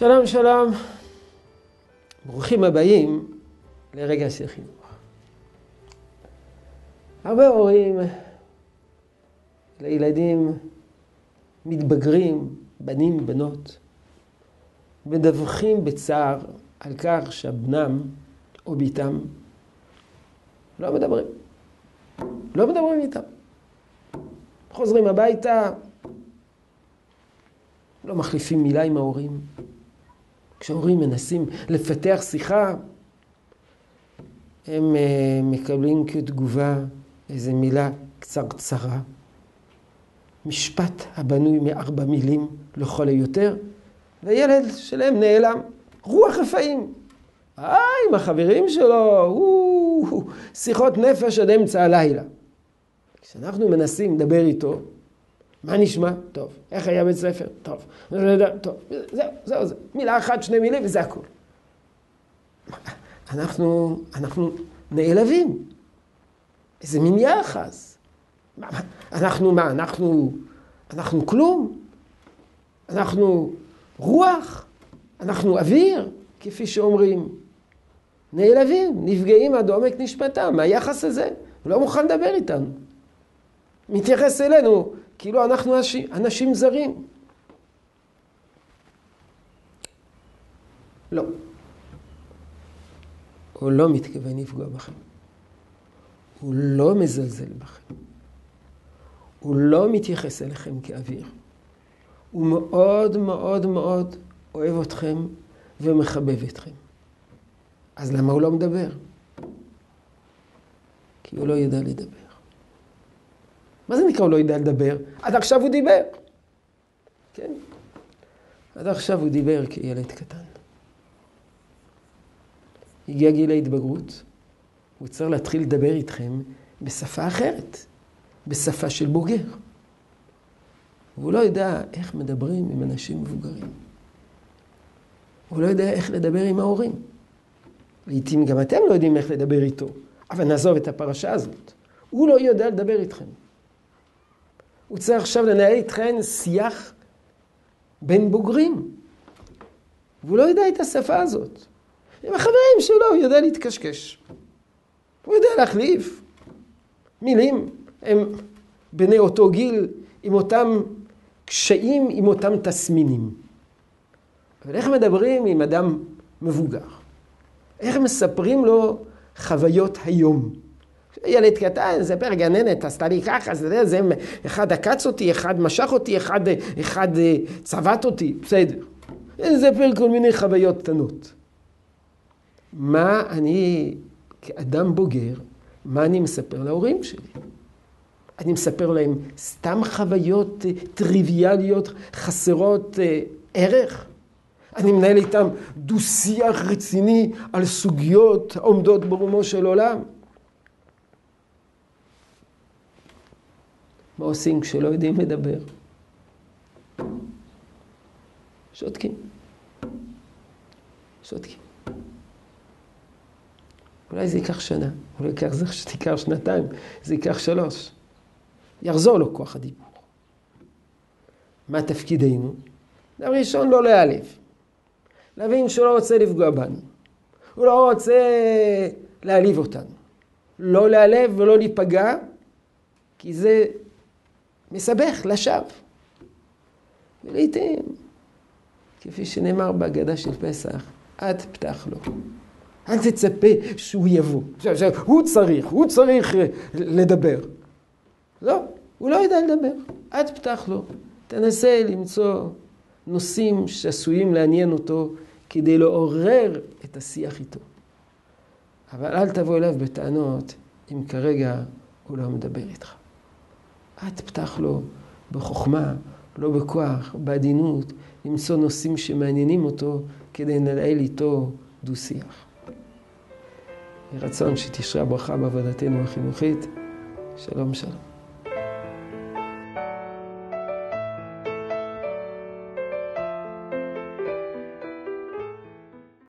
שלום שלום, ברוכים הבאים לרגע של חינוך. הרבה הורים לילדים מתבגרים, בנים, בנות, מדווחים בצער על כך שבנם או בתם לא מדברים. לא מדברים איתם. חוזרים הביתה, לא מחליפים מילה עם ההורים. כשהורים מנסים לפתח שיחה, הם uh, מקבלים כתגובה איזו מילה קצרצרה, משפט הבנוי מארבע מילים לכל היותר, והילד שלהם נעלם. רוח רפאים. אה, עם החברים שלו, הוא, שיחות נפש עד אמצע הלילה. כשאנחנו מנסים לדבר איתו, מה נשמע? טוב. איך היה בית ספר? טוב. טוב. זהו, זהו, זהו. מילה אחת, שני מילים, וזה הכול. אנחנו, אנחנו נעלבים. איזה מין יחס. אנחנו מה? אנחנו, אנחנו כלום? אנחנו רוח? אנחנו אוויר? כפי שאומרים. נעלבים, נפגעים עד עומק נשמתם מהיחס הזה. הוא לא מוכן לדבר איתנו. מתייחס אלינו כאילו אנחנו אנשים זרים. לא. הוא לא מתכוון לפגוע בכם. הוא לא מזלזל בכם. הוא לא מתייחס אליכם כאוויר. הוא מאוד מאוד מאוד אוהב אתכם ומחבב אתכם. אז למה הוא לא מדבר? כי הוא לא ידע לדבר. מה זה נקרא הוא לא יודע לדבר? עד עכשיו הוא דיבר. כן? עד עכשיו הוא דיבר כילד קטן. הגיע גיל ההתבגרות, הוא צריך להתחיל לדבר איתכם בשפה אחרת, בשפה של בוגר. והוא לא יודע איך מדברים עם אנשים מבוגרים. הוא לא יודע איך לדבר עם ההורים. לעתים גם אתם לא יודעים איך לדבר איתו, אבל נעזוב את הפרשה הזאת. הוא לא יודע לדבר איתכם. הוא צריך עכשיו לנהל איתכם שיח בין בוגרים. והוא לא יודע את השפה הזאת. עם החברים שלו הוא יודע להתקשקש. הוא יודע להחליף מילים. הם בני אותו גיל, עם אותם קשיים, עם אותם תסמינים. אבל איך מדברים עם אדם מבוגר? איך מספרים לו חוויות היום? ילד קטן, ספר גננת, עשתה לי ככה, זה, זה, אחד עקץ אותי, אחד משך אותי, אחד, אחד אה, צבט אותי, בסדר. ספר כל מיני חוויות קטנות. מה אני, כאדם בוגר, מה אני מספר להורים שלי? אני מספר להם סתם חוויות אה, טריוויאליות, חסרות אה, ערך? אני מנהל איתם דו-שיח רציני על סוגיות עומדות ברומו של עולם? מה עושים כשלא יודעים לדבר? שותקים. שותקים. אולי זה ייקח שנה, אולי ייקח, זה ייקח שנתיים, זה ייקח שלוש. יחזור לו כוח הדיבור. מה תפקידנו? דבר ראשון, לא להיעלב. להבין שהוא לא רוצה לפגוע בנו. הוא לא רוצה להעליב אותנו. לא להיעלב ולא להיפגע, כי זה מסבך לשווא. ולעיתים, כפי שנאמר בהגדה של פסח, אל פתח לו. אל תצפה שהוא יבוא. הוא צריך, הוא צריך אה, לדבר. לא, הוא לא יודע לדבר. אל פתח לו. תנסה למצוא נושאים שעשויים לעניין אותו כדי לעורר את השיח איתו. אבל אל תבוא אליו בטענות אם כרגע הוא לא מדבר איתך. אל תפתח לו בחוכמה, לא בכוח, בעדינות, למצוא נושאים שמעניינים אותו כדי לנהל איתו דו-שיח. יהי רצון שתשרה ברכה בעבודתנו החינוכית. שלום שלום.